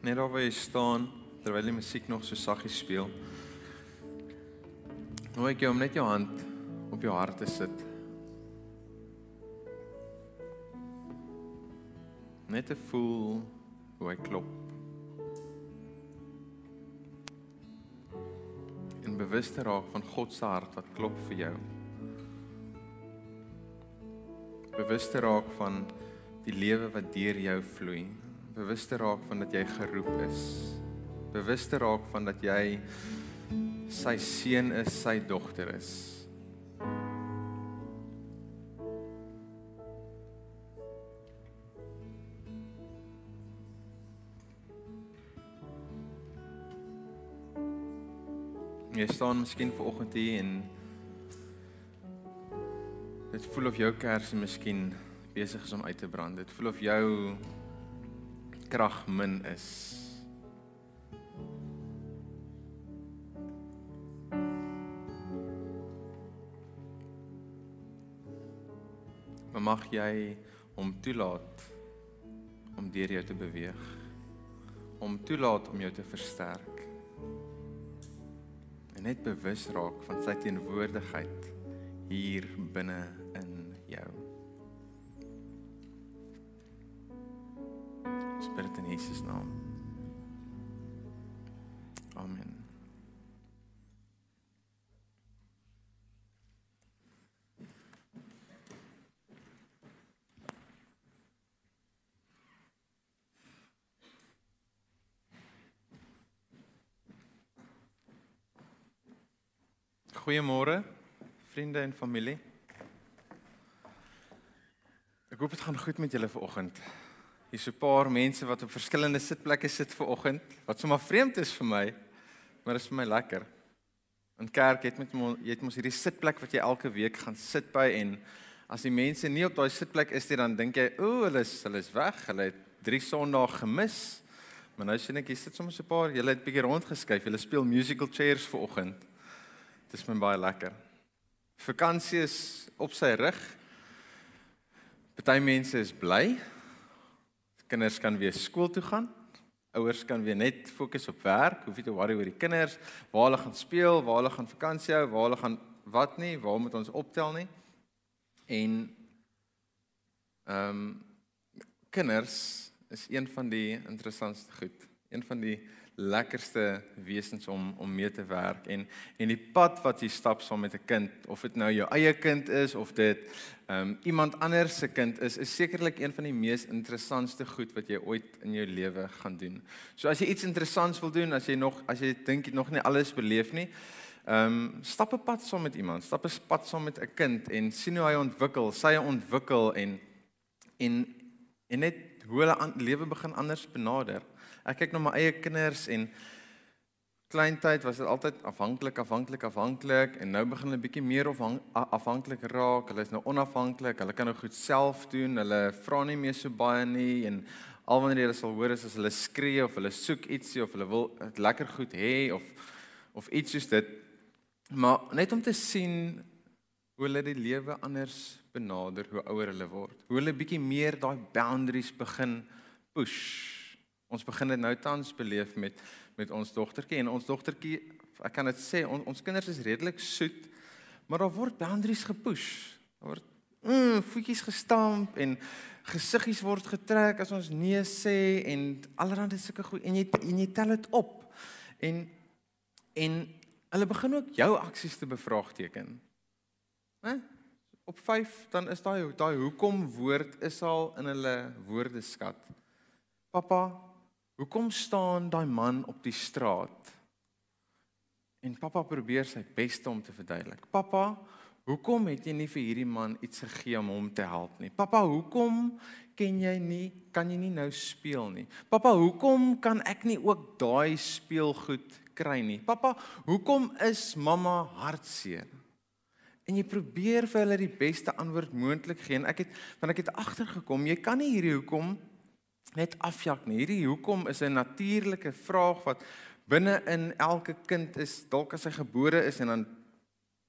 Net daar waar jy staan terwyl die musiek nog so saggies speel. Nooi ek jou om net jou hand op jou hart te sit. Net te voel hoe hy klop. En bewus te raak van God se hart wat klop vir jou. Bewus te raak van die lewe wat deur jou vloei. Bewus te raak van dat jy geroep is. Bewus te raak van dat jy sy seun is, sy dogter is. Jy staan miskien ver oggend hier en dit voel of jou kers miskien besig is om uit te brand. Dit voel of jou krag min is. Maar mag jy hom toelaat om deur jou te beweeg. Om toelaat om jou te versterk. En net bewus raak van sy teenwoordigheid hier binne Spirit in Jesus naam. Amen. Goeiemôre vriende en familie. Ek hoop dit gaan goed met julle vanoggend. Hier's 'n paar mense wat op verskillende sitplekke sit vanoggend, wat sommer vreemd is vir my, maar dit is vir my lekker. In kerk het met jy het mos hierdie sitplek wat jy elke week gaan sit by en as die mense nie op daai sitplek is nie, dan dink jy, "O, hulle is hulle is weg. Hulle het 3 Sondae gemis." Maar nou sien ek hier sit sommer so 'n paar, julle het bietjie rondgeskuif. Julle speel musical chairs vanoggend. Dit is my baie lekker. Vakansie is op sy rug. Party mense is bly. Kinders kan weer skool toe gaan. Ouers kan weer net fokus op werk, hoef nie te worry oor die kinders, waar hulle gaan speel, waar hulle gaan vakansie hou, waar hulle gaan wat nie, waar moet ons optel nie. En ehm um, kinders is een van die interessantste goed. Een van die lekkerste wesens om om mee te werk en en die pad wat jy stap saam met 'n kind of dit nou jou eie kind is of dit um, iemand anders se kind is is sekerlik een van die mees interessantste goed wat jy ooit in jou lewe gaan doen. So as jy iets interessants wil doen, as jy nog as jy dink jy nog nie alles beleef nie, ehm um, stap 'n pad saam met iemand, stap 'n pad saam met 'n kind en sien hoe hy ontwikkel, sy ontwikkel en en en net hoe hulle lewe begin anders benader. Ek kyk na my eie kinders en kleintyd was dit altyd afhanklik, afhanklik, afhanklik en nou begin hulle bietjie meer afhanklik raak. Hulle is nou onafhanklik. Hulle kan nou goed self doen. Hulle vra nie meer so baie nie en al wanneer jy sal hoor is as hulle skree of hulle soek ietsie of hulle wil lekker goed hê of of iets soos dit. Maar net om te sien hoe hulle die lewe anders benader hoe ouer hulle word. Hoe hulle bietjie meer daai boundaries begin push. Ons begin dit nou tans beleef met met ons dogtertjie en ons dogtertjie, ek kan dit sê, on, ons kinders is redelik soet, maar daar word boundaries gepush. Daar word mm, voetjies gestamp en gesiggies word getrek as ons nee sê en allerhande sulke goed en jy en jy tel dit op. En en hulle begin ook jou aksies te bevraagteken. Né? Op 5 dan is daai daai hoekom woord is al in hulle woordeskat. Pappa, Hoekom staan daai man op die straat? En pappa probeer sy bes om te verduidelik. Pappa, hoekom het jy nie vir hierdie man iets gegee om hom te help nie? Pappa, hoekom ken jy nie kan jy nie nou speel nie? Pappa, hoekom kan ek nie ook daai speelgoed kry nie? Pappa, hoekom is mamma hartseer? En jy probeer vir hulle die beste antwoord moontlik gee en ek het want ek het agtergekom jy kan nie hierdie hoekom net afjak nie. Hierdie hoekom is 'n natuurlike vraag wat binne in elke kind is. Dalk as hy gebore is en dan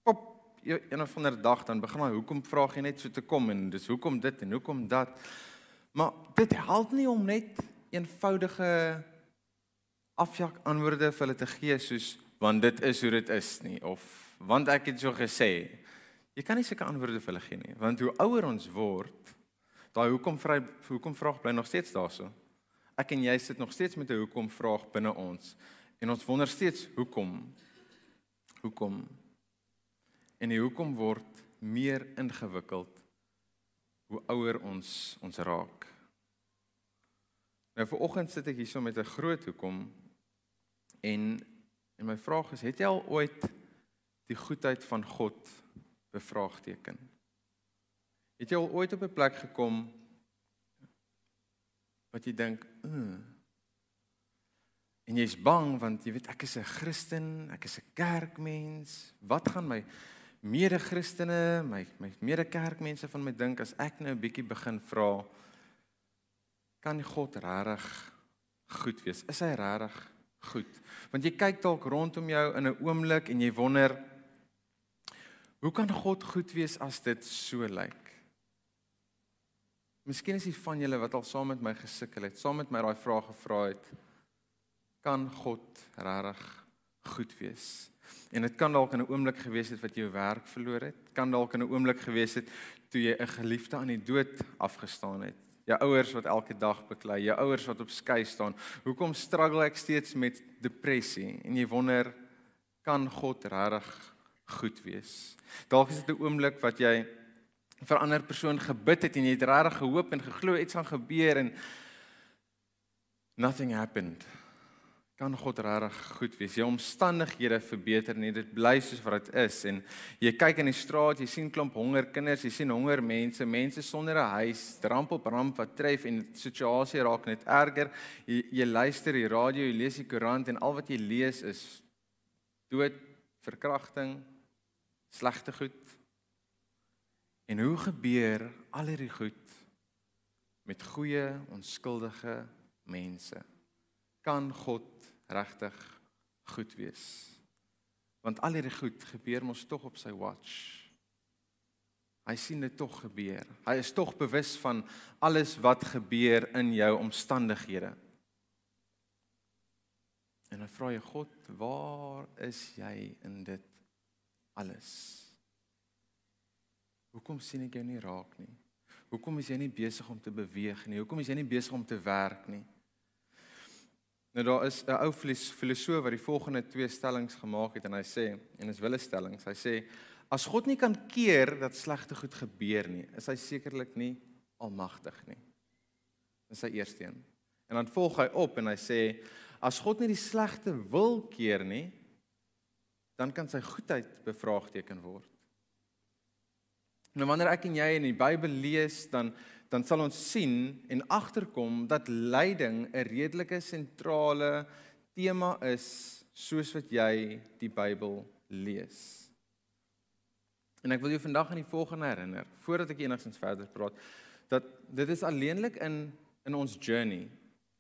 pop een of ander dag dan begin hy hoekom vraag jy net so te kom en dis hoekom dit en hoekom dat. Maar dit help nie om net eenvoudige afjak antwoorde vir hulle te gee soos want dit is hoe dit is nie of want ek het so gesê. Jy kan nie sulke antwoorde vir hulle gee nie, want hoe ouer ons word, daai hoekom vry hoekom vraag bly nog steeds daarso. Ek en jy sit nog steeds met 'n hoekom vraag binne ons en ons wonder steeds hoekom. Hoekom? En die hoekom word meer ingewikkeld hoe ouer ons ons raak. Nou vir oggend sit ek hierso met 'n groot hoekom en en my vraag is het jy al ooit die goedheid van God bevraagteken? Het jy al ooit op 'n plek gekom wat jy dink, mm, en jy's bang want jy weet ek is 'n Christen, ek is 'n kerkmens. Wat gaan my mede-Christene, my my mede-kerkmense van my dink as ek nou 'n bietjie begin vra kan God regtig goed wees? Is hy regtig goed? Want jy kyk dalk rondom jou in 'n oomblik en jy wonder hoe kan God goed wees as dit so lyk? Miskien is dit van julle wat al saam met my gesukkel het, saam met my daai vrae gevra het kan God regtig goed wees? En dit kan dalk in 'n oomblik gewees het wat jy jou werk verloor het, kan dalk in 'n oomblik gewees het toe jy 'n geliefde aan die dood afgestaan het. Jou ouers wat elke dag beklei, jou ouers wat op skei staan. Hoekom struggle ek steeds met depressie? En jy wonder kan God regtig goed wees? Dalk is dit 'n oomblik wat jy vir 'n ander persoon gebid het en jy het regtig gehoop en geglo iets gaan gebeur en nothing happened kan God regtig goed wees. Jou omstandighede verbeter nie, dit bly soos wat dit is en jy kyk in die straat, jy sien klomp honger kinders, jy sien honger mense, mense sonder 'n huis, ramp op ramp wat tref en die situasie raak net erger. Jy, jy luister die radio, jy lees die koerant en al wat jy lees is dood, verkrachting, slegte goed. En hoe gebeur al hierdie goed met goeie, onskuldige mense? Kan God regtig goed wees. Want al hierdie goed gebeur mos tog op sy watch. Hy sien dit tog gebeur. Hy is tog bewus van alles wat gebeur in jou omstandighede. En dan vra jy God, waar is jy in dit alles? Hoekom sien ek jou nie raak nie? Hoekom is jy nie besig om te beweeg nie? Hoekom is jy nie besig om te werk nie? Nou daar is 'n ou filosoof wat die volgende twee stellings gemaak het en hy sê en is wille stellings. Hy sê as God nie kan keer dat slegte goed gebeur nie, is hy sekerlik nie almagtig nie. Dis sy eerste een. En dan volg hy op en hy sê as God nie die slegte wil keer nie, dan kan sy goedheid bevraagteken word. Nou wanneer ek en jy in die Bybel lees, dan dan sal ons sien en agterkom dat lyding 'n redelike sentrale tema is soos wat jy die Bybel lees. En ek wil jou vandag aan die volgende herinner voordat ek enigstens verder praat dat dit is alleenlik in in ons journey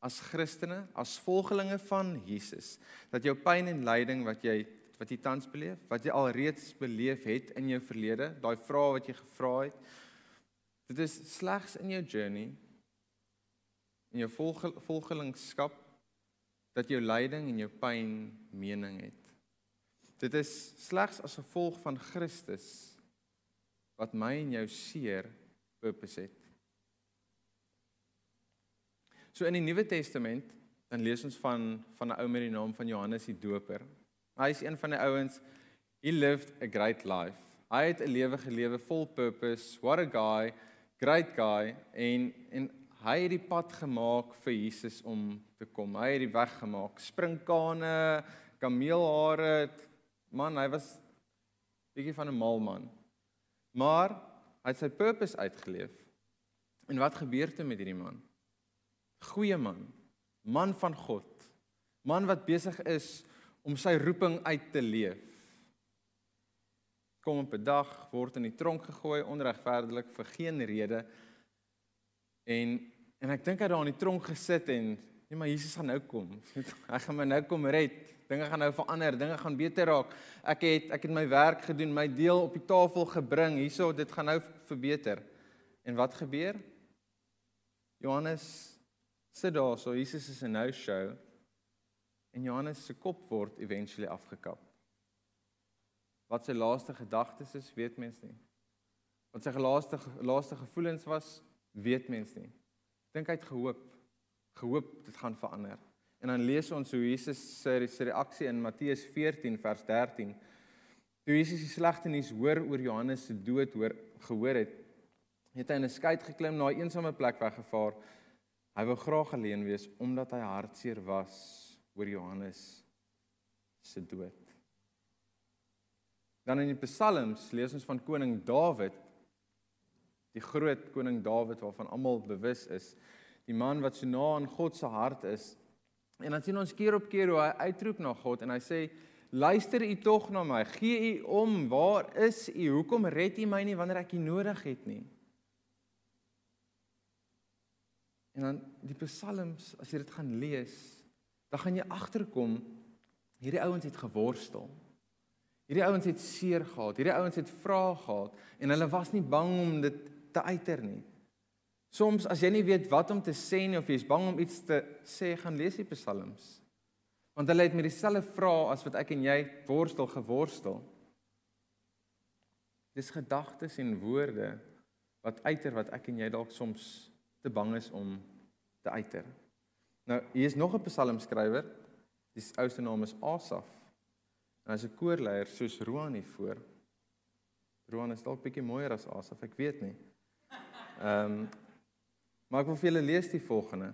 as Christene, as volgelinge van Jesus, dat jou pyn en lyding wat jy wat jy tans beleef, wat jy alreeds beleef het in jou verlede, daai vrae wat jy gevra het, Dit is slegs in jou journey in jou volge, volgelingskap dat jou lyding en jou pyn mening het. Dit is slegs as gevolg van Christus wat my en jou seer purpose het. So in die Nuwe Testament dan lees ons van van 'n ou met die naam van Johannes die Doper. Hy is een van die ouens he lived a great life. Hy het 'n lewe gelewe vol purpose. What a guy great guy en en hy het die pad gemaak vir Jesus om te kom. Hy het die weg gemaak. Springkane, kameelhare, man, hy was bietjie van 'n mal man. Maar hy het sy purpose uitgeleef. En wat gebeur toe met hierdie man? Goeie man, man van God. Man wat besig is om sy roeping uit te leef kom op 'n dag word in die tronk gegooi onregverdig vir geen rede. En en ek dink hy daar in die tronk gesit en nee maar Jesus gaan nou kom. Hy gaan my nou kom red. Dinge gaan nou verander, dinge gaan beter raak. Ek het ek het my werk gedoen, my deel op die tafel gebring. Hierso dit gaan nou verbeter. En wat gebeur? Johannes sit daar, so Jesus is 'n nou show. En Johannes se kop word eventually afgekap. Wat sy laaste gedagtes is, weet mens nie. Wat sy laaste laaste gevoelens was, weet mens nie. Dink hy het gehoop, gehoop dit gaan verander. En dan lees ons hoe Jesus se reaksie in Matteus 14 vers 13. Toe Jesus die slegte nuus hoor oor Johannes se dood hoor gehoor het, het hy in 'n skei geklim na 'n eensame plek weggevaar. Hy wou graag alleen wees omdat hy hartseer was oor Johannes se dood. Dan in die Psalms lees ons van koning Dawid, die groot koning Dawid waarvan almal bewus is, die man wat so na aan God se hart is. En dan sien ons keer op keer hoe hy uitroep na God en hy sê Luister u tog na my. Gee u om. Waar is u? Hoekom red u my nie wanneer ek u nodig het nie? En dan die psalms, as jy dit gaan lees, dan gaan jy agterkom hierdie ouens het geworstel. Hierdie ouens het seer gehad, hierdie ouens het vrae gehad en hulle was nie bang om dit te uiter nie. Soms as jy nie weet wat om te sê nie of jy's bang om iets te sê, gaan lees die psalms. Want hulle het met dieselfde vrae as wat ek en jy worstel geworstel. Dis gedagtes en woorde wat uiter wat ek en jy dalk soms te bang is om te uiter. Nou, hier is nog 'n psalmskrywer. Die ou se naam is Asaf. En hy's 'n koorleier soos Roan hier voor. Roan is dalk bietjie mooier as Asaf, ek weet nie. Ehm um, maar ek wil vir julle lees die volgende.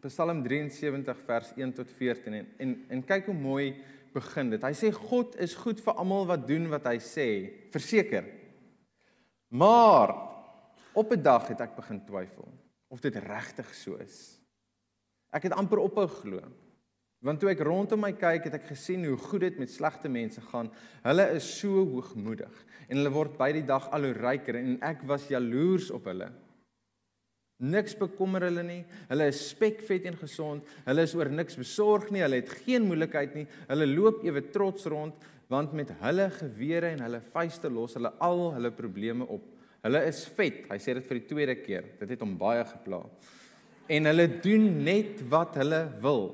Psalm 73 vers 1 tot 14 en en, en kyk hoe mooi begin dit. Hy sê God is goed vir almal wat doen wat hy sê, verseker. Maar op 'n dag het ek begin twyfel of dit regtig so is. Ek het amper ophou glo. Want toe ek rondom my kyk, het ek gesien hoe goed dit met slegte mense gaan. Hulle is so hoogmoedig en hulle word by die dag al hoe ryker en ek was jaloers op hulle. Niks bekommer hulle nie. Hulle is spekvet en gesond. Hulle is oor niks besorg nie. Hulle het geen moeilikheid nie. Hulle loop ewe trots rond want met hulle gewere en hulle vuiste los hulle al hulle probleme op. Hulle is vet. Hy sê dit vir die tweede keer. Dit het hom baie gepla. En hulle doen net wat hulle wil.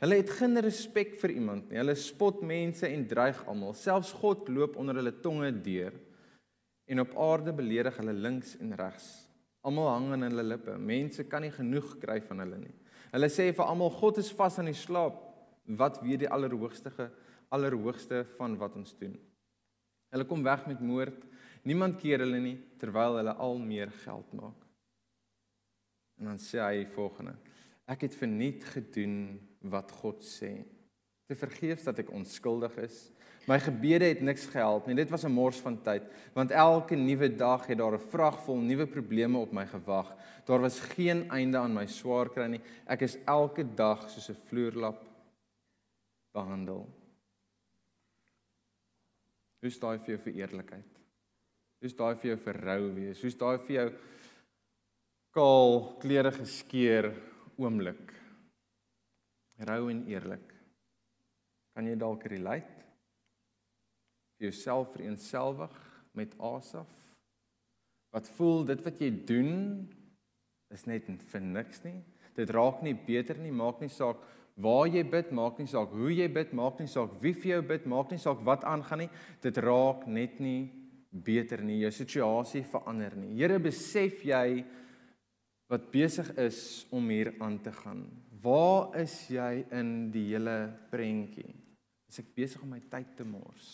Hulle het geen respek vir iemand nie. Hulle spot mense en dreig almal. Selfs God loop onder hulle tonge deur. En op aarde beledig hulle links en regs. Almal hang aan hulle lippe. Mense kan nie genoeg kry van hulle nie. Hulle sê vir almal God is vas aan die slaap. Wat weet die allerhoogste allerhoogste van wat ons doen? Hulle kom weg met moord Niemand keer hulle nie terwyl hulle al meer geld maak. En dan sê hy volgende: Ek het verniet gedoen wat God sê. Te vergeefs dat ek onskuldig is. My gebede het niks gehelp nie. Dit was 'n mors van tyd, want elke nuwe dag het daar 'n vrag vol nuwe probleme op my gewag. Daar was geen einde aan my swaar kry nie. Ek is elke dag soos 'n vloerlap behandel. Hoe staan jy vir jou vir eerlikheid? Hoe's daai vir jou verrou wees? Hoe's daai vir jou kaal klere geskeur oomblik? Rou en eerlik. Kan jy dalk relate? Vir jouself vereenselwig met Asaf? Wat voel dit wat jy doen is net vir niks nie. Dit raak nie beter nie, maak nie saak waar jy bid, maak nie saak hoe jy bid, maak nie saak wie vir jou bid, maak nie saak wat aangaan nie. Dit raak net nie beter nie, jou situasie verander nie. Here, besef jy wat besig is om hier aan te gaan? Waar is jy in die hele prentjie? Is ek besig om my tyd te mors?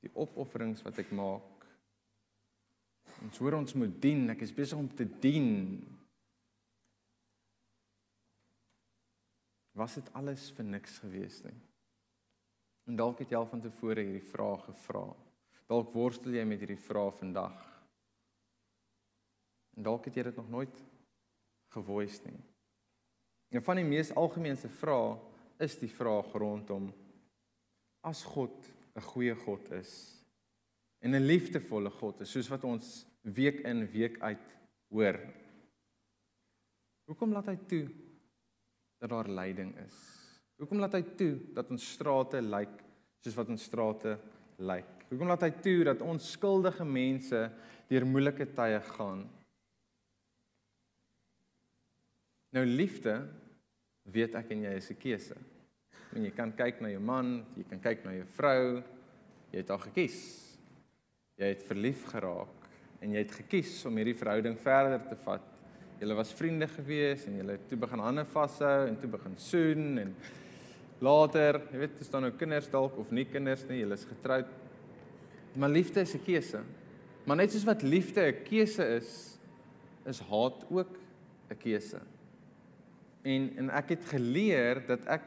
Die opofferings wat ek maak. Ons hoor ons moet dien, ek is besig om te dien. Was dit alles vir niks gewees nie? En dalk het jy al van tevore hierdie vraag gevra. Dalk worstel jy met hierdie vraag vandag. En dalk het jy dit nog nooit gevoice nie. Een van die mees algemeenste vrae is die vraag rondom as God 'n goeie God is en 'n liefdevolle God is, soos wat ons week in week uit hoor. Hoekom laat hy toe dat daar lyding is? Hoekom laat hy toe dat ons strate lyk soos wat ons strate lyk? Hoekom laat hy toe dat ons skuldige mense deur moeilike tye gaan? Nou liefde weet ek en jy is 'n keuse. En jy kan kyk na jou man, jy kan kyk na jou vrou, jy het haar gekies. Jy het verlief geraak en jy het gekies om hierdie verhouding verder te vat. Julle was vriende gewees en julle het toe begin hande vashou en toe begin soen en later, jy weet, is daar nou kinders dalk of nie kinders nie, julle is getroud. Maar liefde is 'n keuse. Maar net soos wat liefde 'n keuse is, is haat ook 'n keuse. En en ek het geleer dat ek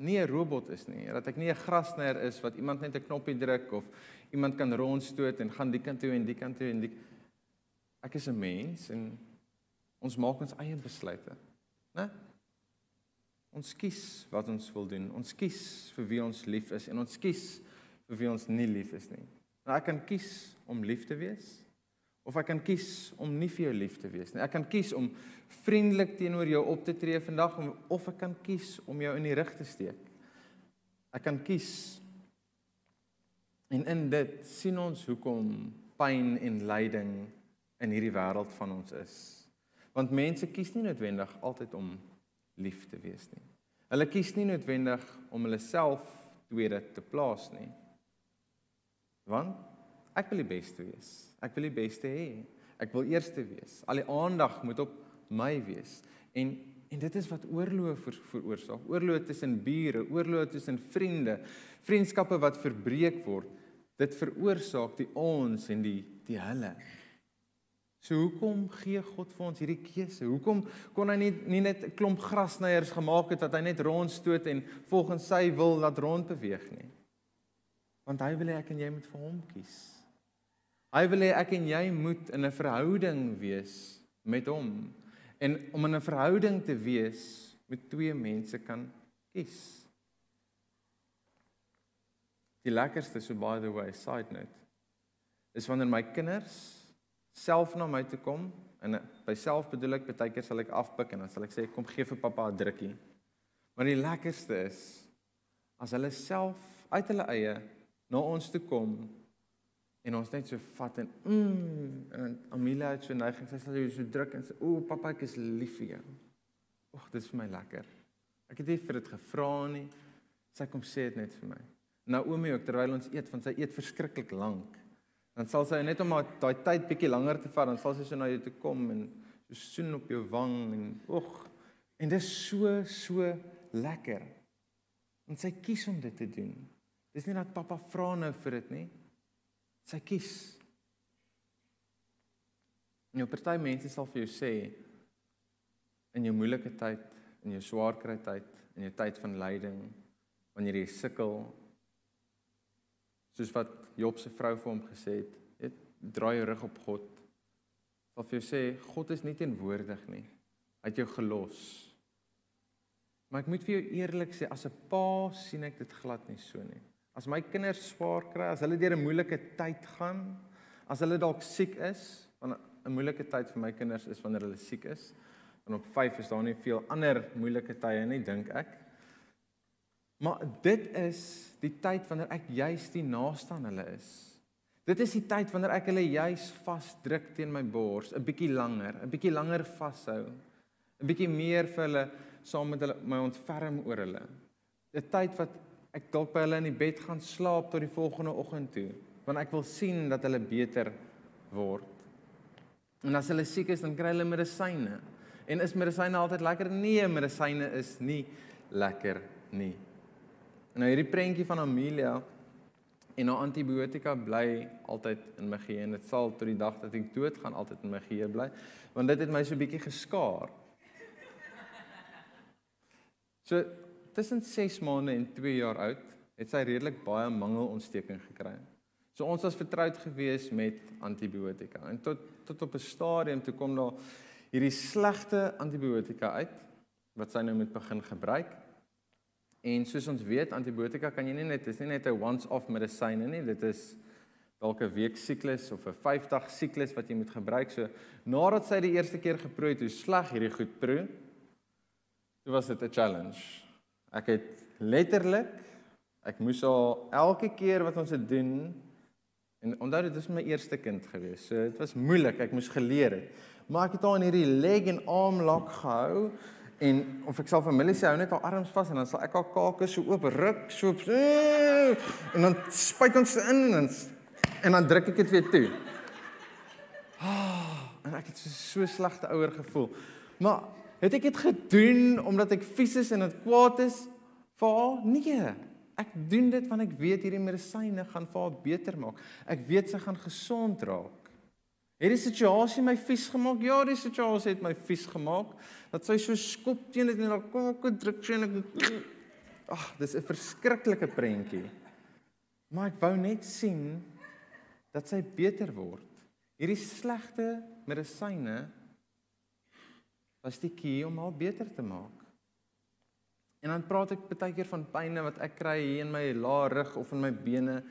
nie 'n robot is nie, dat ek nie 'n grasnyer is wat iemand net 'n knoppie druk of iemand kan rondstoot en gaan die kant toe en die kant toe en die ek is 'n mens en ons maak ons eie besluite, né? Ons kies wat ons wil doen. Ons kies vir wie ons lief is en ons kies vir wie ons nie lief is nie. Nou ek kan kies om lief te wees of ek kan kies om nie vir jou lief te wees nie. Ek kan kies om vriendelik teenoor jou op te tree vandag of ek kan kies om jou in die rug te steek. Ek kan kies. En in dit sien ons hoekom pyn en lyding in hierdie wêreld van ons is. Want mense kies nie noodwendig altyd om lief te wees nie. Hulle kies nie noodwendig om hulle self tweede te plaas nie. Want ek wil die beste wees. Ek wil die beste hê. Ek wil eerste wees. Al die aandag moet op my wees. En en dit is wat oorloë ver, veroorsaak. Oorloë tussen bure, oorloë tussen vriende, vriendskappe wat verbreek word. Dit veroorsaak die ons en die die hulle. So hoekom gee God vir ons hierdie keuse? Hoekom kon hy nie nie net 'n klomp grasnyers gemaak het dat hy net rondstoot en volgens sy wil laat rond beweeg nie? Want hy wil hê ek en jy moet vir hom kies. Hy wil hê ek en jy moet in 'n verhouding wees met hom. En om in 'n verhouding te wees, moet twee mense kan kies. Die lekkerste so by the way, side note, is wanneer my kinders self na my toe kom en by self bedoel ek baie keer sal ek afpik en dan sal ek sê kom gee vir pappa 'n drukkie. Maar die lekkerste is as hulle self uit hulle eie na ons toe kom en ons net so vat en mm, en Amelia het so neiging sy sal so druk en sê o pappa ek is lief vir jou. Ag dit is vir my lekker. Ek het nie vir dit gevra nie. Sy kom sê dit net vir my. Naomi ook terwyl ons eet want sy eet verskriklik lank. Dan sal sy net om daai tyd bietjie langer te vat dan sal sy so na jou toe kom en so soen op jou wang en ag en dit is so so lekker. En sy kies om dit te doen. Dis nie dat pappa vra nou vir dit nie. Sy kies. Nou party mense sal vir jou sê in jou moeilike tyd, in jou swaar kry tyd, in jou tyd van lyding, wanneer jy sukkel, soos wat Job se vrou vir hom gesê het, het draai jou rug op God. Sal vir jou sê God is nie teenwoordig nie. Hy het jou gelos. Maar ek moet vir jou eerlik sê as 'n pa sien ek dit glad nie so nie. As my kinders swaar kry, as hulle deur 'n moeilike tyd gaan, as hulle dalk siek is, want 'n moeilike tyd vir my kinders is wanneer hulle siek is. En op 5 is daar nie veel ander moeilike tye nie, dink ek. Maar dit is die tyd wanneer ek juis die naaste aan hulle is. Dit is die tyd wanneer ek hulle juis vasdruk teen my bors, 'n bietjie langer, 'n bietjie langer vashou. 'n Bietjie meer vir hulle saam met hulle my ontferm oor hulle. 'n Tyd wat ek dalk by hulle in die bed gaan slaap tot die volgende oggend toe, want ek wil sien dat hulle beter word. En as hulle siek is, dan kry hulle medisyne. En is medisyne altyd lekker? Nee, medisyne is nie lekker nie. Nou hierdie prentjie van Amelia en haar antibiotika bly altyd in my geheue en dit sal tot die dag dat ek dood gaan altyd in my geheue bly, want dit het my so bietjie geskaar. So tussen 6 maande en 2 jaar oud het sy redelik baie mangelontsteking gekry. So ons was vertroud gewees met antibiotika en tot tot op 'n stadium toe kom daar hierdie slegte antibiotika uit wat sy nou moet begin gebruik. En soos ons weet, antibiotika kan jy nie net dis nie net 'n once-off medisyne nie, dit is dalk 'n week siklus of 'n 5-dag siklus wat jy moet gebruik. So nadat sy die eerste keer geproe het hoe sleg hierdie goed proe, toe was dit 'n challenge. Ek het letterlik ek moes al elke keer wat ons dit doen en onthou dit is my eerste kind gewees. So dit was moeilik. Ek moes geleer het. Maar ek het haar in hierdie leg en arm lock gehou En of ek sal familie sê hou net haar arms vas en dan sal ek haar kake so oop ruk, so op, en dan spuit ons in en dan en dan druk ek dit weer toe. Ah, en ek het so so slegte ouer gevoel. Maar het ek dit gedoen omdat ek vies is en dit kwaad is vir haar? Nee. Ek doen dit want ek weet hierdie medisyne gaan vir haar beter maak. Ek weet sy gaan gesond raak. Het die situasie my vies gemaak? Ja, die situasie het my vies gemaak. Dat sy so skop teen dit en haar kake druk sien ek Ag, dis 'n verskriklike prentjie. Maar ek wou net sien dat sy beter word. Hierdie slegte medisyne was die key om haar beter te maak. En dan praat ek baie keer van pynne wat ek kry hier in my laar rug of in my bene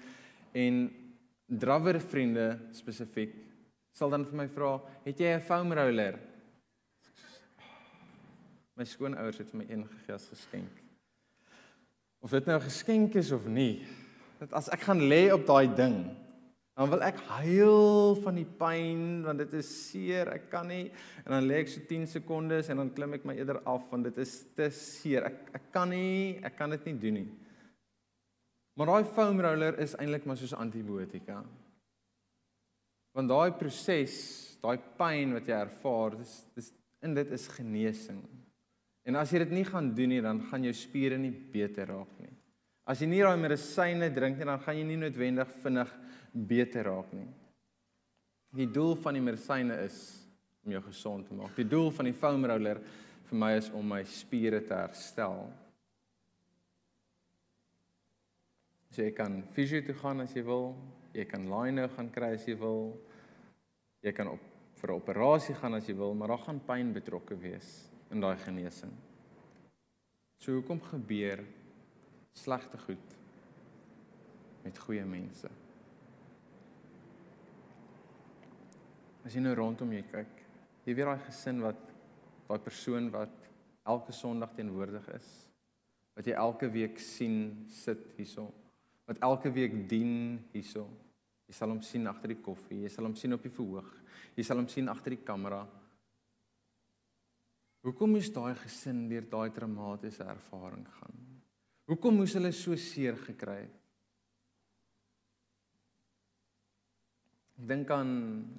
en drawer vriende spesifiek sal dan vir my vra, "Het jy 'n foam roller?" My skoonouers het vir my een gegee as geskenk. Of dit nou 'n geskenk is of nie, dat as ek gaan lê op daai ding, dan wil ek huil van die pyn want dit is seer, ek kan nie en dan lê ek so 10 sekondes en dan klim ek my eerder af want dit is te seer. Ek ek kan nie, ek kan dit nie doen nie. Maar daai foam roller is eintlik maar soos antibiotika. Want daai proses, daai pyn wat jy ervaar, dis dis in dit is genesing. En as jy dit nie gaan doen nie, dan gaan jou spiere nie beter raak nie. As jy nie daai medisyne drink nie, dan gaan jy nie noodwendig vinnig beter raak nie. Die doel van die medisyne is om jou gesond te maak. Die doel van die foam roller vir my is om my spiere te herstel. So jy kan fisio toe gaan as jy wil, jy kan line gaan kry as jy wil. Jy kan op vir 'n operasie gaan as jy wil, maar daar gaan pyn betrokke wees in daai genesing. So hoekom gebeur slegte goed met goeie mense? As jy nou rondom jou kyk, jy weet daai gesin wat daai persoon wat elke Sondag teenwoordig is, wat jy elke week sien sit hierso, wat elke week dien hierso. Jy sal hom sien agter die koffie, jy sal hom sien op die verhoog, jy sal hom sien agter die kamera. Hoekom moes daai gesin deur daai traumatiese ervaring gaan? Hoekom moes hulle so seer gekry het? Ek dink aan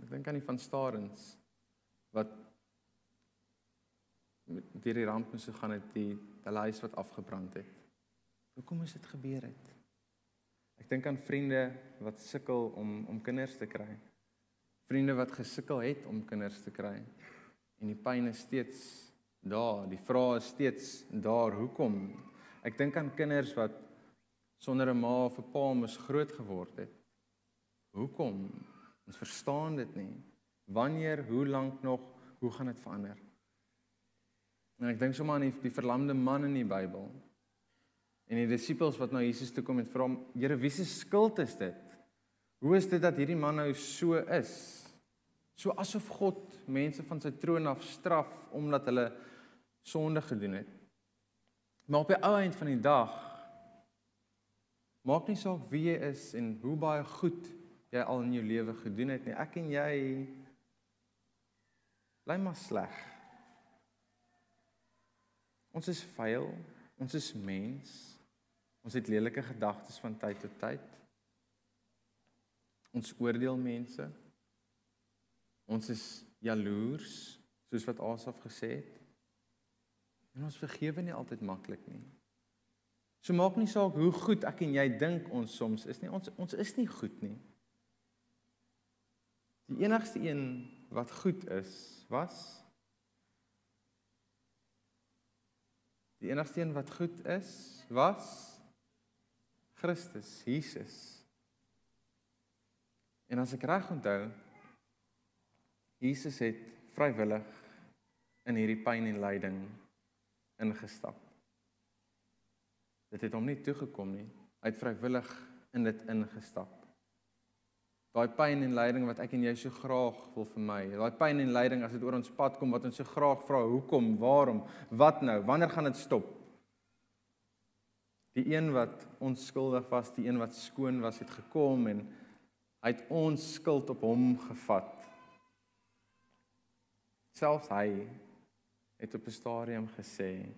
ek dink aan die van Starens wat deur die ramp moes gegaan het, die hulle huis wat afgebrand het. Hoekom moes dit gebeur het? Ek dink aan vriende wat sukkel om om kinders te kry. Vriende wat gesukkel het om kinders te kry. En die pyn is steeds daar, die vrae is steeds daar. Hoekom? Ek dink aan kinders wat sonder 'n ma of 'n pa moes groot geword het. Hoekom? Ons verstaan dit nie. Wanneer, hoe lank nog, hoe gaan dit verander? En ek dink sommer aan die, die verlamde man in die Bybel. En die disippels wat na Jesus toe kom en vra hom, Here, wie se skuld is dit? Hoe is dit dat hierdie man nou so is? So asof God mense van sy troon af straf omdat hulle sonde gedoen het. Maar op die ou eind van die dag maak nie saak wie jy is en hoe baie goed jy al in jou lewe gedoen het nie. Ek en jy bly maar sleg. Ons is vuil, ons is mens. Ons het lelike gedagtes van tyd tot tyd. Ons oordeel mense. Ons is jaloers, soos wat Asaf gesê het. En ons vergewe nie altyd maklik nie. So maak nie saak hoe goed ek en jy dink ons soms is nie. Ons ons is nie goed nie. Die enigste een wat goed is, was Die enigste een wat goed is, was Christus, Jesus. En as ek reg onthou, Jesus het vrywillig in hierdie pyn en lyding ingestap. Dit het hom nie toegekom nie. Hy het vrywillig in dit ingestap. Daai pyn en lyding wat ek en jy so graag wil vermy. Daai pyn en lyding as dit oor ons pad kom wat ons so graag vra, hoekom, waarom, wat nou, wanneer gaan dit stop? Die een wat onskuldig was, die een wat skoon was, het gekom en hy het ons skuld op hom gevat. Selfs hy het op 'n stadium gesê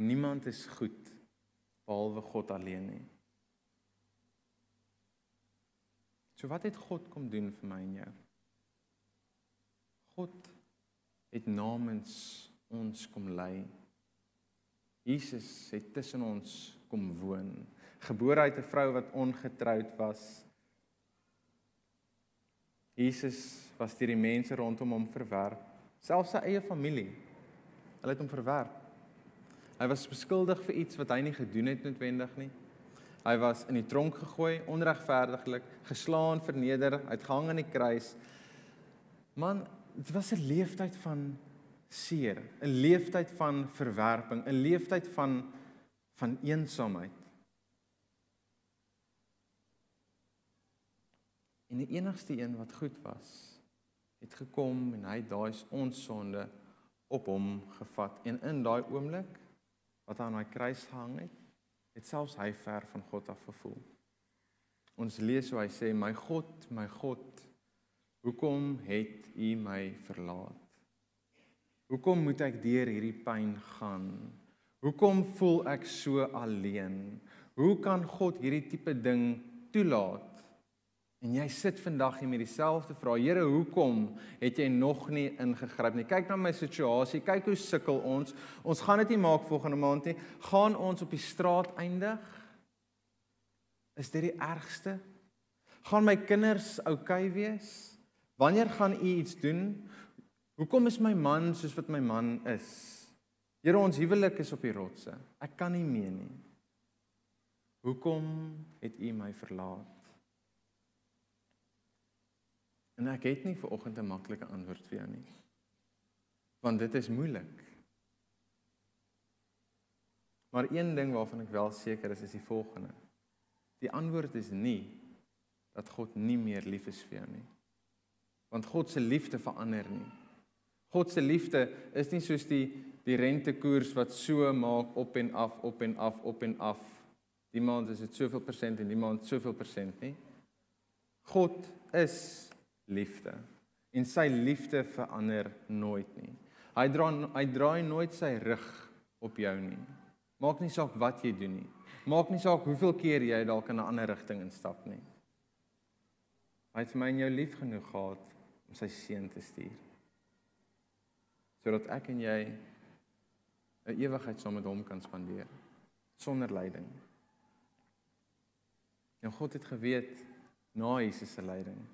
niemand is goed behalwe God alleen nie. So wat het God kom doen vir my en jou? God het namens ons kom lei. Jesus het tussen ons kom woon. Gebore uit 'n vrou wat ongetroud was. Jesus was deur die mense rondom hom verwerp, selfs sy eie familie. Hulle het hom verwerp. Hy was beskuldig vir iets wat hy nie gedoen het noodwendig nie. Hy was in die tronk gegooi, onregverdiglik, geslaan, verneder, uitgehang aan die kruis. Man, dit was 'n leeftyd van seer, 'n leeftyd van verwerping, 'n leeftyd van van eensaamheid. En die enigste een wat goed was, het gekom en hy daai ons sonde op hom gevat en in daai oomblik wat aan daai kruis gehang het, het selfs hy ver van God af gevoel. Ons lees hoe hy sê: "My God, my God, hoekom het U my verlaat? Hoekom moet ek deur hierdie pyn gaan? Hoekom voel ek so alleen? Hoe kan God hierdie tipe ding toelaat?" En jy sit vandag hier met dieselfde vraag. Here, hoekom het jy nog nie ingegryp nie? Kyk na my situasie. Kyk hoe sukkel ons. Ons gaan dit nie maak volgende maand nie. Gaan ons op die straat eindig? Is dit die ergste? Gaan my kinders oukei okay wees? Wanneer gaan u iets doen? Hoekom is my man soos wat my man is? Here, ons huwelik is op die rotse. Ek kan nie meer nie. Hoekom het u my verlaat? En ek het nie vir oggend 'n maklike antwoord vir jou nie. Want dit is moeilik. Maar een ding waarvan ek wel seker is is die volgende. Die antwoord is nie dat God nie meer lief is vir jou nie. Want God se liefde verander nie. God se liefde is nie soos die die rentekoers wat so maak op en af op en af op en af. Die maand is dit soveel persent en die maand soveel persent nie. God is liefde. En sy liefde verander nooit nie. Hy dra hy draai nooit sy rug op jou nie. Maak nie saak wat jy doen nie. Maak nie saak hoeveel keer jy dalk in 'n ander rigting instap nie. Hy het my en jou lief genoeg gehad om sy seun te stuur. Sodat ek en jy 'n ewigheid saam met hom kan spandeer sonder lyding. En God het geweet na Jesus se lyding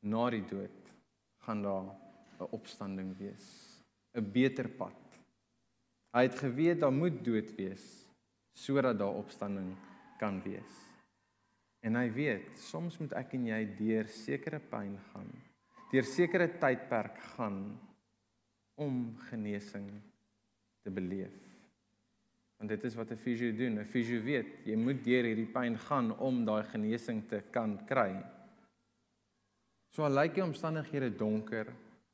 na die dood gaan daar 'n opstanding wees, 'n beter pad. Hy het geweet daar moet dood wees sodat daar opstanding kan wees. En hy weet, soms moet ek en jy deur sekere pyn gaan, deur sekere tydperk gaan om genesing te beleef. Want dit is wat 'n fisio doen. 'n Fisio weet, jy moet deur hierdie pyn gaan om daai genesing te kan kry. So al lyk die omstandighede donker,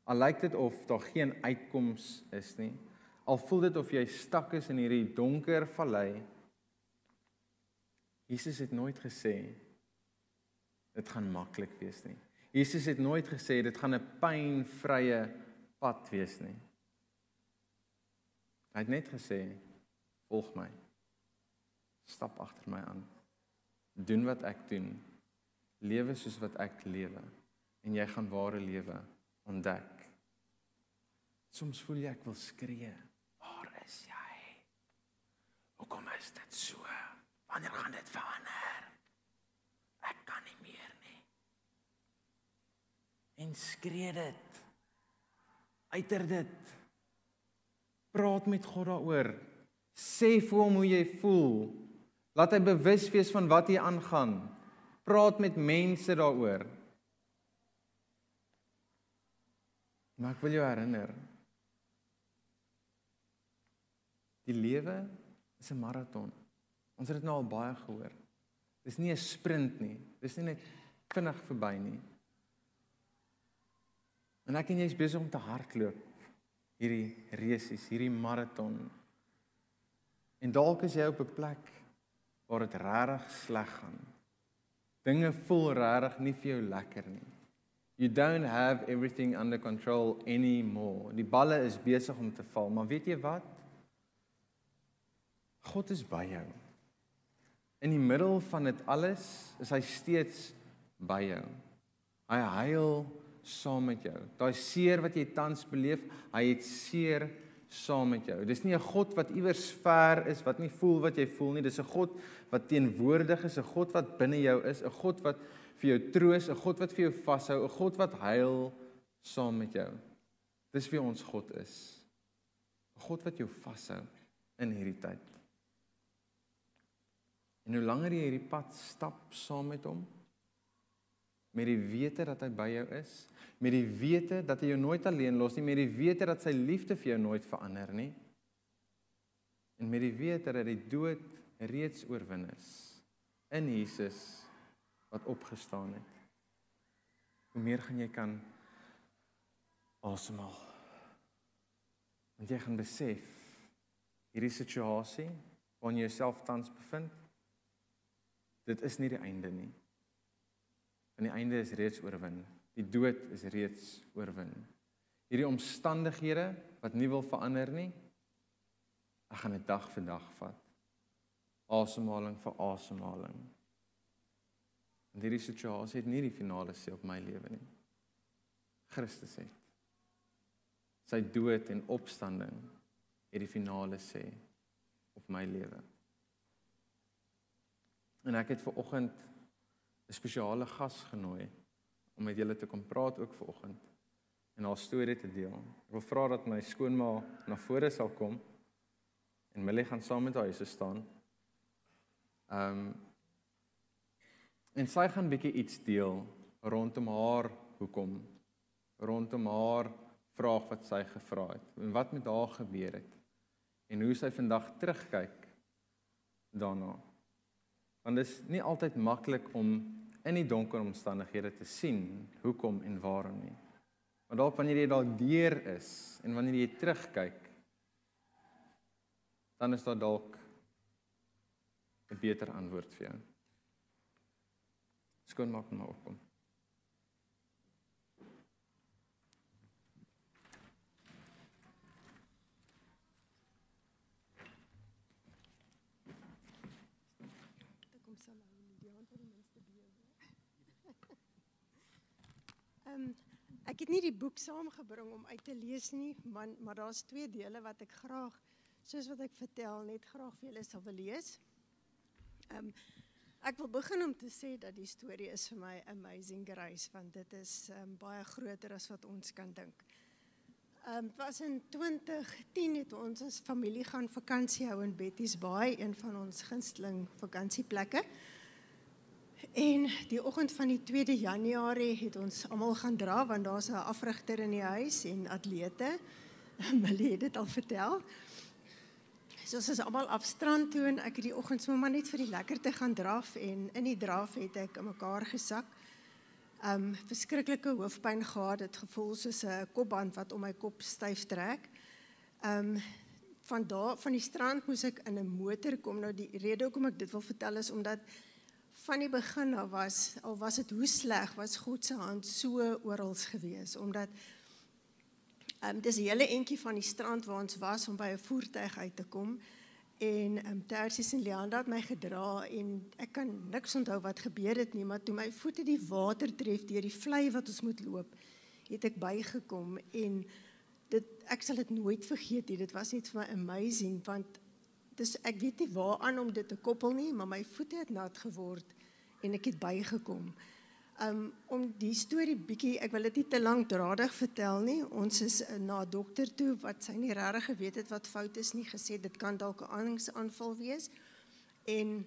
al lyk dit of daar geen uitkoms is nie, al voel dit of jy stak is in hierdie donker vallei. Jesus het nooit gesê dit gaan maklik wees nie. Jesus het nooit gesê dit gaan 'n pynvrye pad wees nie. Hy het net gesê volg my. Stap agter my aan. Doen wat ek doen. Lewe soos wat ek lewe en jy gaan ware lewe ontdek. Soms voel jy ek wil skree. Waar is jy? Hoekom is dit so? Wanneer gaan dit verander? Ek kan nie meer nie. En skree dit. Uiter dit. Praat met God daaroor. Sê vir hom hoe jy voel. Laat hy bewus wees van wat hier aangaan. Praat met mense daaroor. Maar ek wil jou herinner. Die lewe is 'n maraton. Ons het dit nou al baie gehoor. Dis nie 'n sprint nie. Dis nie net vinnig verby nie. En ek en jy is besig om te hardloop hierdie resies, hierdie maraton. En dalk is jy op 'n plek waar dit regtig sleg gaan. Dinge voel regtig nie vir jou lekker nie. You don't have everything under control anymore. Die balle is besig om te val, maar weet jy wat? God is by jou. In die middel van dit alles is hy steeds by jou. Hy huil saam met jou. Daai seer wat jy tans beleef, hy het seer saam met jou. Dis nie 'n God wat iewers ver is, wat nie voel wat jy voel nie. Dis 'n God wat teenwoordig is, 'n God wat binne jou is, 'n God wat vir jou troos, 'n God wat vir jou vashou, 'n God wat huil saam met jou. Dis wie ons God is. 'n God wat jou vashou in hierdie tyd. En hoe langer jy hierdie pad stap saam met hom, met die wete dat hy by jou is, met die wete dat hy jou nooit alleen los nie, met die wete dat sy liefde vir jou nooit verander nie. En met die wete dat die dood reeds oorwin is in Jesus wat opgestaan het. Hoe meer gaan jy kan asemhaal. Want jy gaan besef hierdie situasie waarin jy jouself tans bevind, dit is nie die einde nie. En die einde is reeds oorwin. Die dood is reeds oorwin. Hierdie omstandighede wat nie wil verander nie, ek gaan dit dag vir dag vat. Asemhaling vir asemhaling. En hierdie situasie het nie die finale sê op my lewe nie. Christus het sy dood en opstanding het die finale sê op my lewe. En ek het ver oggend 'n spesiale gas genooi om met julle te kom praat ook ver oggend en haar storie te deel. Ek wil vra dat my skoonma na vore sal kom en Millie gaan saam met haar hier staan. Ehm um, en sy gaan bietjie iets deel rondom haar hoekom rondom haar vraag wat sy gevra het en wat met haar gebeur het en hoe sy vandag terugkyk daarna. Want dit is nie altyd maklik om in die donker omstandighede te sien hoekom en waarom nie. Maar dalk wanneer jy daar deur is en wanneer jy terugkyk dan is daar dalk 'n beter antwoord vir jou. Opkom. Ehm um, ek het die boek saamgebring om uit te lees nie, maar maar daar's twee dele wat ek graag soos wat ek vertel net graag vir julle sal wil lees. Um, ek wil begin om te sê dat die storie is vir my amazing grace want dit is um, baie groter as wat ons kan dink. Ehm um, was in 2010 het ons as familie gaan vakansie hou in Betty's Bay, een van ons gunsteling vakansieplekke. En die oggend van die 2de Januarie het ons almal gaan dra want daar's 'n afrigter in die huis en atlete. Millie het dit al vertel. So ons is almal af strand toe en ek het die oggend sommer net vir die lekkerte gaan draf en in die draf het ek in mekaar gesak. Um verskriklike hoofpyn gehad, dit gevoel soos 'n kopband wat om my kop styf trek. Um van daar van die strand moes ek in 'n motor kom. Nou die rede hoekom ek dit wil vertel is omdat van die begin af was al was dit hoe sleg was God se hand so oral gewees omdat um, dis 'n hele entjie van die strand waar ons was om by 'n voertuig uit te kom en ehm um, Tersies en Leanda het my gedra en ek kan niks onthou wat gebeur het nie maar toe my voete die water tref deur die vlei wat ons moet loop het ek bygekom en dit ek sal dit nooit vergeet nie dit was net vir my amazing want dis ek weet nie waaraan om dit te koppel nie maar my voete het nat geword en ek het bygekom. Um om die storie bietjie, ek wil dit nie te lank dradig vertel nie. Ons is uh, na dokter toe wat sy nie regtig geweet het wat fout is nie, gesê dit kan dalk 'n aningsaanval wees. En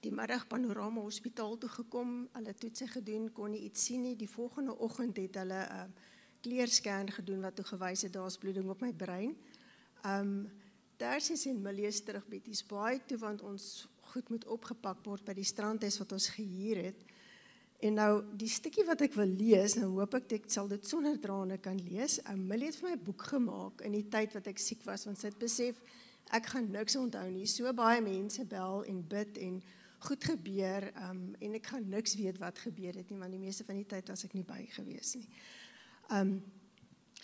die middag panorama hospitaal toe gekom, hulle toetse gedoen, kon nie iets sien nie. Die volgende oggend het hulle 'n uh, kleerscan gedoen wat toe gewys het daar's bloeding op my brein. Um Tersies en Milies terug by die spaai toe want ons goed moet opgepak word by die strandhuis wat ons gehuur het. En nou die stukkie wat ek wil lees, nou hoop ek ek sal dit sonder trane kan lees. Amelie het vir my boek gemaak in die tyd wat ek siek was want sy het besef ek gaan niks onthou nie. So baie mense bel en bid en goed gebeur um en ek gaan niks weet wat gebeur het nie want die meeste van die tyd was ek nie by gewees nie. Um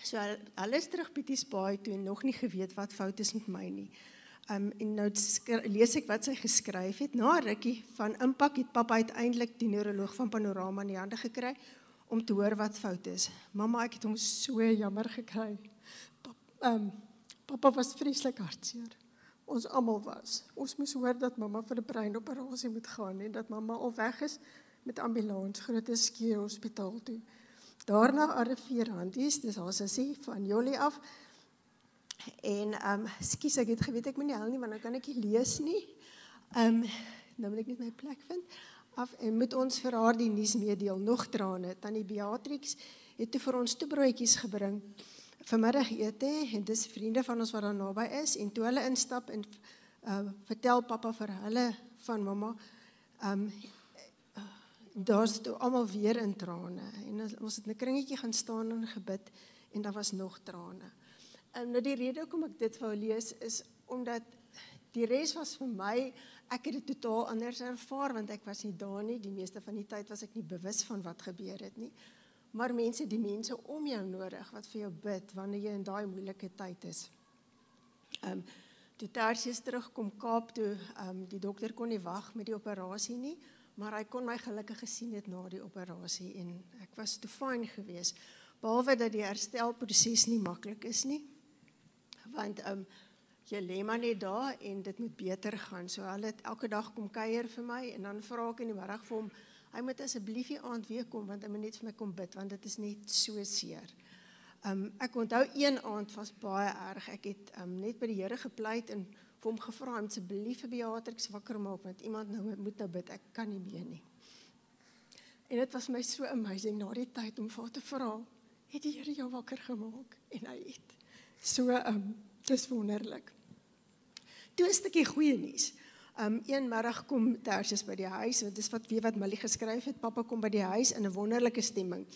so alles terug Pieties Baai toe en nog nie geweet wat fout is met my nie. Um en nou lees ek wat sy geskryf het. Na rukkie van impak het pappa uiteindelik die neuroloog van Panorama in die hande gekry om te hoor wat fout is. Mamma, ek het hom so jammer gekry. Pap, um pappa was vreeslik hartseer ons almal was. Ons moes hoor dat mamma vir 'n breinoperasie moet gaan en dat mamma al weg is met ambulans groot skeer hospitaal toe. Daarna arriveer Hanties, dis haar sussie van Jolie af. En ehm um, skus ek het geweet ek moet nie hel nie want dan kan ek nie lees nie. Ehm um, nou moet ek net my plek vind. Af en moet ons vir haar die nuus meedeel nog trane. Tannie Beatrix het vir ons toe broodjies gebring vanmiddagete en dis vriende van ons wat daar naby is en toe hulle instap en uh, vertel pappa vir hulle van mamma um daar's toe almal weer in trane en ons het 'n kringetjie gaan staan en gebid en daar was nog trane. En nou die rede hoekom ek dit wou lees is omdat die res was vir my ek het dit totaal anders ervaar want ek was nie daar nie die meeste van die tyd was ek nie bewus van wat gebeur het nie maar mense die mense om jou nodig wat vir jou bid wanneer jy in daai moeilike tyd is. Ehm um, toe Tarsius terugkom Kaap toe, ehm um, die dokter kon nie wag met die operasie nie, maar hy kon my gelukkig gesien het na die operasie en ek was te fyn geweest behalwe dat die herstelproses nie maklik is nie. Want ehm um, jy lê maar net daar en dit moet beter gaan. So hulle het elke dag kom kuier vir my en dan vra ek in die middag vir hom Hy moet asseblief die aand weer kom want hy moet net vir my kom bid want dit is net so seer. Um ek onthou een aand was baie erg. Ek het um net by die Here gepleit en vir hom gevra om asseblief vir Beatrix wakker maak want iemand nou moet nou bid. Ek kan nie meer nie. En dit was my so amazing na die tyd om vir te vra, het die Here jou wakker gemaak en hy het. So um dis wonderlik. Toe 'n stukkie goeie nuus. Um een middag kom Tersius by die huis, want dis wat wie wat Millie geskryf het. Pappa kom by die huis in 'n wonderlike stemming.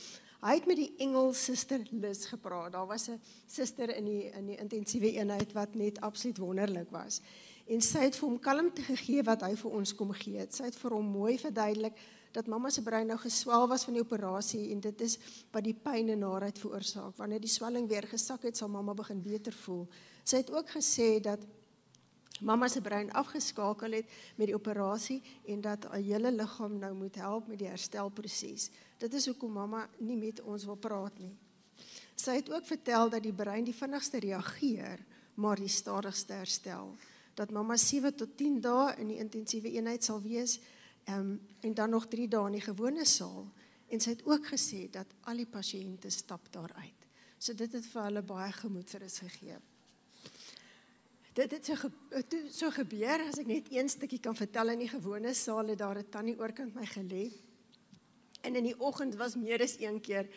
Hy het met die engel suster Lis gepraat. Daar was 'n suster in die in die intensiewe eenheid wat net absoluut wonderlik was. En sy het vir hom kalmte gegee wat hy vir ons kom gee. Het. Sy het vir hom mooi verduidelik dat mamma se brein nou geswel was van die operasie en dit is wat die pyn en naarheid veroorsaak. Wanneer die swelling weer gesak het, sal mamma begin beter voel. Sy het ook gesê dat mamma se brein afgeskakel het met die operasie en dat haar hele liggaam nou moet help met die herstelproses. Dit is hoekom mamma nie met ons wil praat nie. Sy het ook vertel dat die brein die vinnigste reageer, maar die stadigste herstel. Dat mamma 7 tot 10 dae in die intensiewe eenheid sal wees um, en dan nog 3 dae in die gewone saal en sy het ook gesê dat al die pasiënte stap daaruit. So dit het vir hulle baie gemoedsrus gegee dit het so ge, so gebeur as ek net een stukkie kan vertel in die gewone saal het daar 'n tannie oorkant my gelê. En in die oggend was meer as een keer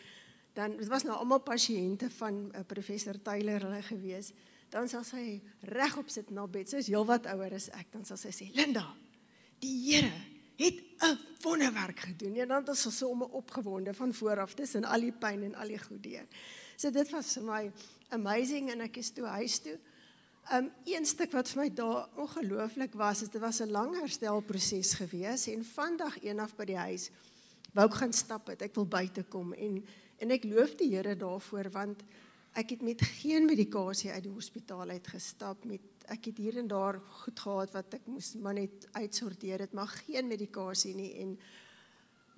dan dit was nou almal pasiënte van uh, professor Taylor hulle gewees. Dan sal sy regop sit na bed. Sy is heelwat ouer as ek. Dan sal sy sê: "Linda, die Here het 'n wonderwerk gedoen." En dan het sy so om opgewonde van vooraf tussen al die pyn en al die goed deur. So dit was vir my amazing en ek is toe huis toe. Um een stuk wat vir my daar ongelooflik was, dit was 'n lang herstelproses gewees en vandag eendag by die huis wou ek gaan stap het. Ek wil buite kom en en ek loof die Here daarvoor want ek het met geen medikasie uit die hospitaal uit gestap met ek het hier en daar goed gehad wat ek moes maar net uitsorteer het, maar geen medikasie nie en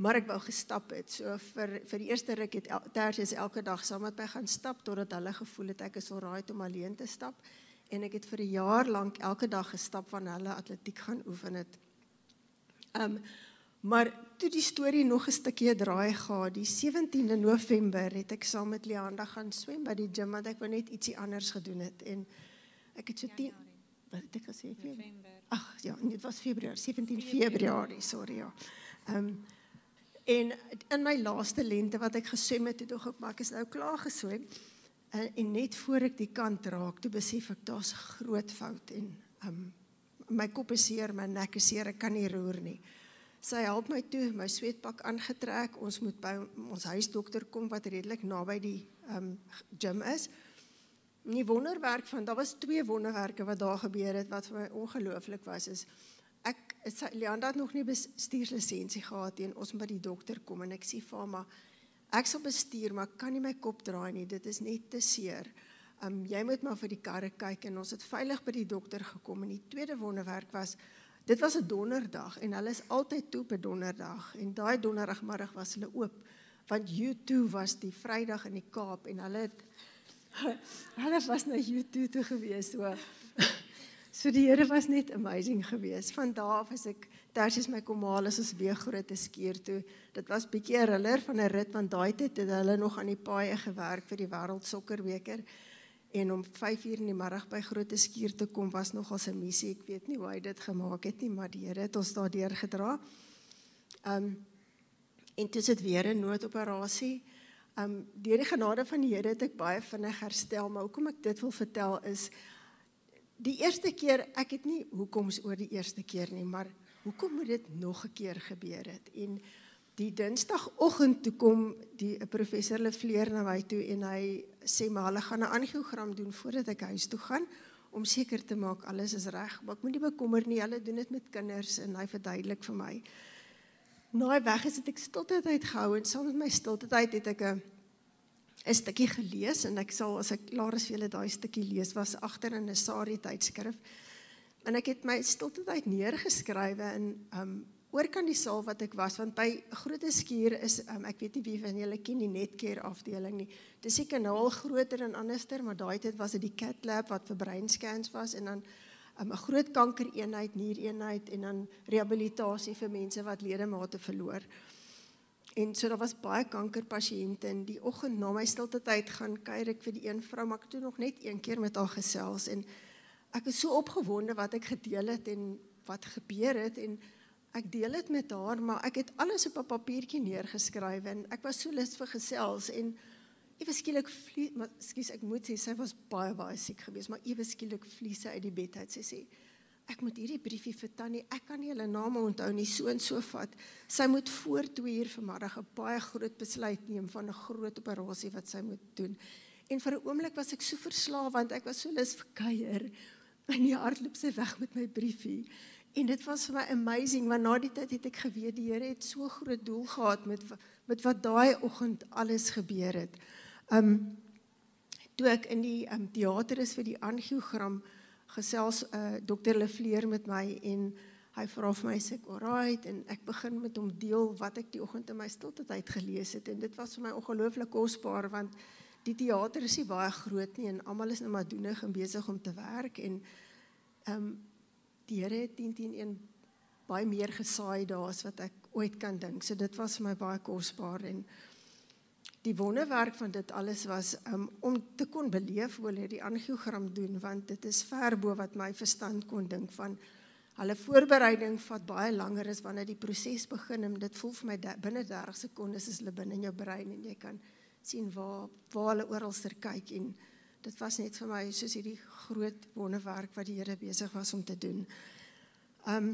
maar ek wou gestap het. So vir vir die eerste ruk het Tersius elke dag saam met my gaan stap totdat hulle gevoel het ek is alraai om alleen te stap en ek het vir 'n jaar lank elke dag gestap van hulle atletiek gaan oefen het. Um maar toe die storie nog 'n stukkie draai gehad, die 17de November het ek saam met Leanda gaan swem by die gym want ek wou net ietsie anders gedoen het en ek het so 10 wat het ek gesê November. Ag ja, dit was Februarie, 17 Februarie, sorry ja. Um en in my laaste lente wat ek geswem het, het ek ook maar ek is nou klaar geswem. En, en net voor ek die kant raak, toe besef ek daar's 'n groot fout en um, my kop is seer, my nek is seer, ek kan nie roer nie. Sy help my toe, my sweetpak aangetrek. Ons moet by ons huisdokter kom wat redelik naby die um gym is. Nie wonderwerk van daar was twee wonderwerke wat daar gebeur het wat vir my ongelooflik was is ek Leanda het nog nie bestuurslisensie gehad nie en ons moet by die dokter kom en ek sê vir haar maar ek sal bestuur maar kan nie my kop draai nie dit is net te seer. Um jy moet maar vir die karre kyk en ons het veilig by die dokter gekom en die tweede wonderwerk was dit was 'n donderdag en hulle is altyd toe op 'n donderdag en daai donderdagmiddag was hulle oop want U2 was die Vrydag in die Kaap en hulle het hulle was na U2 toe gewees so So die Here was net amazing geweest. Van daar af as ek Tersius my kom haal as ons weer groot skuur toe. Dit was bietjie 'n riller van 'n rit want daai tyd het hulle nog aan die paaie gewerk vir die wêreld sokkerweker en om 5uur in die middag by groot skuur te kom was nogal 'n missie. Ek weet nie hoe hy dit gemaak het nie, maar die Here het ons daardeur gedra. Um en dit is weer 'n noodoperasie. Um deur die genade van die Here het ek baie vinnig herstel, maar hoekom ek dit wil vertel is die eerste keer, ek het nie hoekoms oor die eerste keer nie, maar hoekom moet dit nog 'n keer gebeur het? En die Dinsdagoggend toe kom die professor Lefleur na my toe en hy sê maar hulle gaan 'n angiogram doen voordat ek huis toe gaan om seker te maak alles is reg. Maar ek moet nie bekommer nie, hulle doen dit met kinders en hy verduidelik vir my. Nou hy weg is het ek stiltyd uitgehou en saam met my stiltyd het ek 'n 'n stukkie gelees en ek sal as ek klaar is vir julle daai stukkie lees was agter in 'n Sari tydskrif. En ek het my stilte tyd neergeskrywe in um oor kan die saal wat ek was want by Groot Skuur is um, ek weet nie wie van julle ken die Netcare afdeling nie. Dis die kanaal groter en anderster, maar daai tyd was dit die Cat Lab wat vir breinscans was en dan 'n um, groot kankereenheid, niereenheid en dan rehabilitasie vir mense wat ledemate verloor. En so daar was baie kankerpasiënte in die oggend na my stilte tyd gaan kuier ek vir die een vrou maar ek het toe nog net een keer met haar gesels en ek is so opgewonde wat ek gedeel het en wat gebeur het en ek deel dit met haar maar ek het alles op 'n papiertjie neergeskryf en ek was so lus vir gesels en ewe skielik maar skus ek moet sê sy was baie baie siek geweest maar ewe skielik vlies sy uit die bed uit sy sê ek moet hierdie briefie vir Tannie, ek kan nie hulle name onthou nie, so en so vat. Sy moet voor 2 uur vanmiddag 'n baie groot besluit neem van 'n groot operasie wat sy moet doen. En vir 'n oomblik was ek so verslaaf want ek was so lus vir kuier. En die hardloop sy weg met my briefie. En dit was vir my amazing want na die tyd het ek geweet die Here het so groot doel gehad met met wat daai oggend alles gebeur het. Um toe ek in die um teater is vir die angiogram gesels 'n uh, dokter Lefleur met my en hy vra vir my sê ek alright? En ek begin met hom deel wat ek die oggend in my stilte tyd gelees het. En dit was vir my ongelooflik kosbaar want die teater is nie baie groot nie en almal is nou maar doenig en besig om te werk. En ehm um, die Here het 10 10 1 baie meer gesaai daar as wat ek ooit kan dink. So dit was vir my baie kosbaar en die wonderwerk van dit alles was um, om te kon beleef hoe hulle die angiogram doen want dit is ver bo wat my verstand kon dink van hulle voorbereiding vat baie langer as wanneer die proses begin en dit voel vir my binne 30 sekondes is hulle binne in jou brein en jy kan sien waar waar hulle oral ster kyk en dit was net vir my soos hierdie groot wonderwerk wat die Here besig was om te doen. Um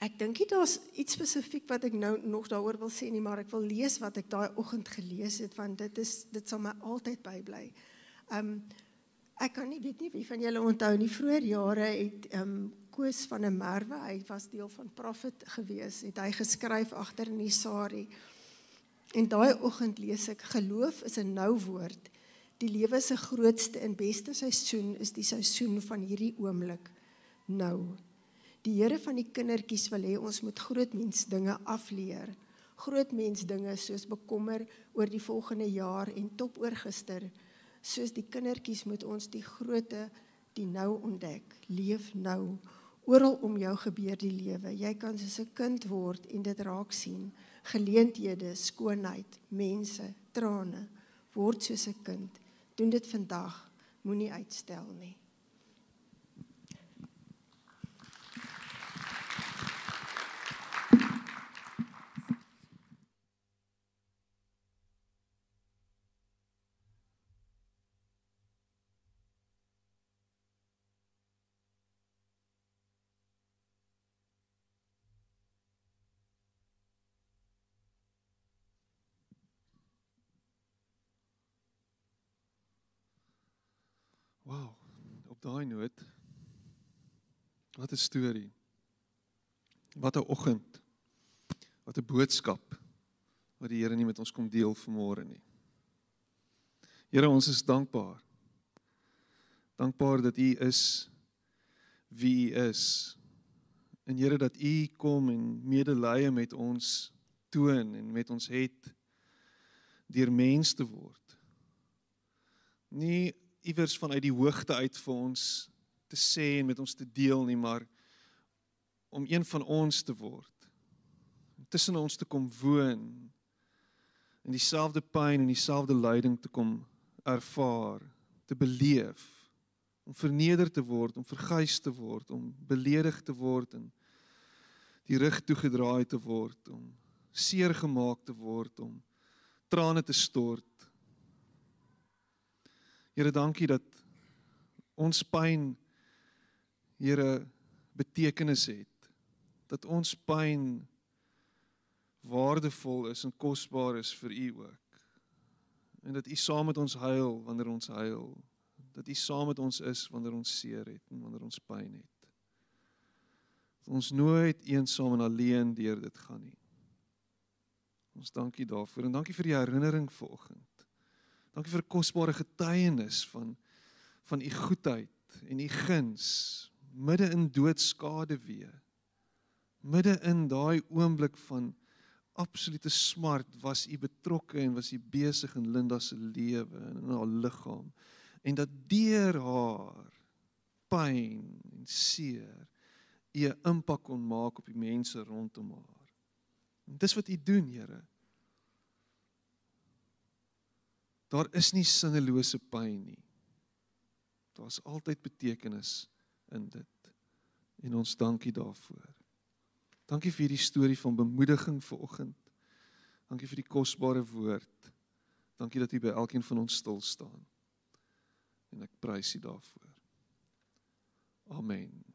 Ek dink dit daar's iets spesifiek wat ek nou nog daaroor wil sê nie, maar ek wil lees wat ek daai oggend gelees het want dit is dit sal my altyd bybly. Um ek kan nie weet nie wie van julle onthou nie vroeër jare het um Koos van der Merwe, hy was deel van Prophet gewees, het hy geskryf agter in die Sari. En daai oggend lees ek geloof is 'n nou woord. Die lewe se grootste en beste seisoen is die seisoen van hierdie oomblik nou. Die Here van die kindertjies wil hê ons moet groot mens dinge afleer. Groot mens dinge soos bekommer oor die volgende jaar en top oor gister. Soos die kindertjies moet ons die groote die nou ontdek. Leef nou. Oral om jou gebeur die lewe. Jy kan soos 'n kind word en dit raak sien. Geleenthede, skoonheid, mense, trane. Word soos 'n kind. Doen dit vandag. Moenie uitstel nie. Op daai noot. Wat 'n storie. Wat 'n oggend. Wat 'n boodskap wat die Here nie met ons kom deel vanmôre nie. Here, ons is dankbaar. Dankbaar dat U is wie U is. En Here dat U kom en medelee met ons toon en met ons het deur mens te word. Nie iewers vanuit die hoogte uit vir ons te sê en met ons te deel nie, maar om een van ons te word. Tussen ons te kom woon en dieselfde pyn en dieselfde lyding te kom ervaar, te beleef, om verneder te word, om verguis te word, om beledig te word en die rug toegedraai te word, om seer gemaak te word, om trane te stort. Here, dankie dat ons pyn Here betekenis het. Dat ons pyn waardevol is en kosbaar is vir U ook. En dat U saam met ons huil wanneer ons huil. Dat U saam met ons is wanneer ons seer het en wanneer ons pyn het. Dat ons nooit eensaam en alleen deur dit gaan nie. Ons dankie daarvoor en dankie vir die herinnering vanoggend. Dankie vir 'n kosbare getuienis van van u goedheid en u guns midde in doodskade weer. Midde in daai oomblik van absolute smart was u betrokke en was u besig in Linda se lewe en in haar liggaam en dat deur haar pyn en seer 'n impak kon maak op die mense rondom haar. En dis wat U doen, Here. Daar is nie sinnelose pyn nie. Daar's altyd betekenis in dit. En ons dankie daarvoor. Dankie vir hierdie storie van bemoediging vir oggend. Dankie vir die kosbare woord. Dankie dat U by elkeen van ons stil staan. En ek prys U daarvoor. Amen.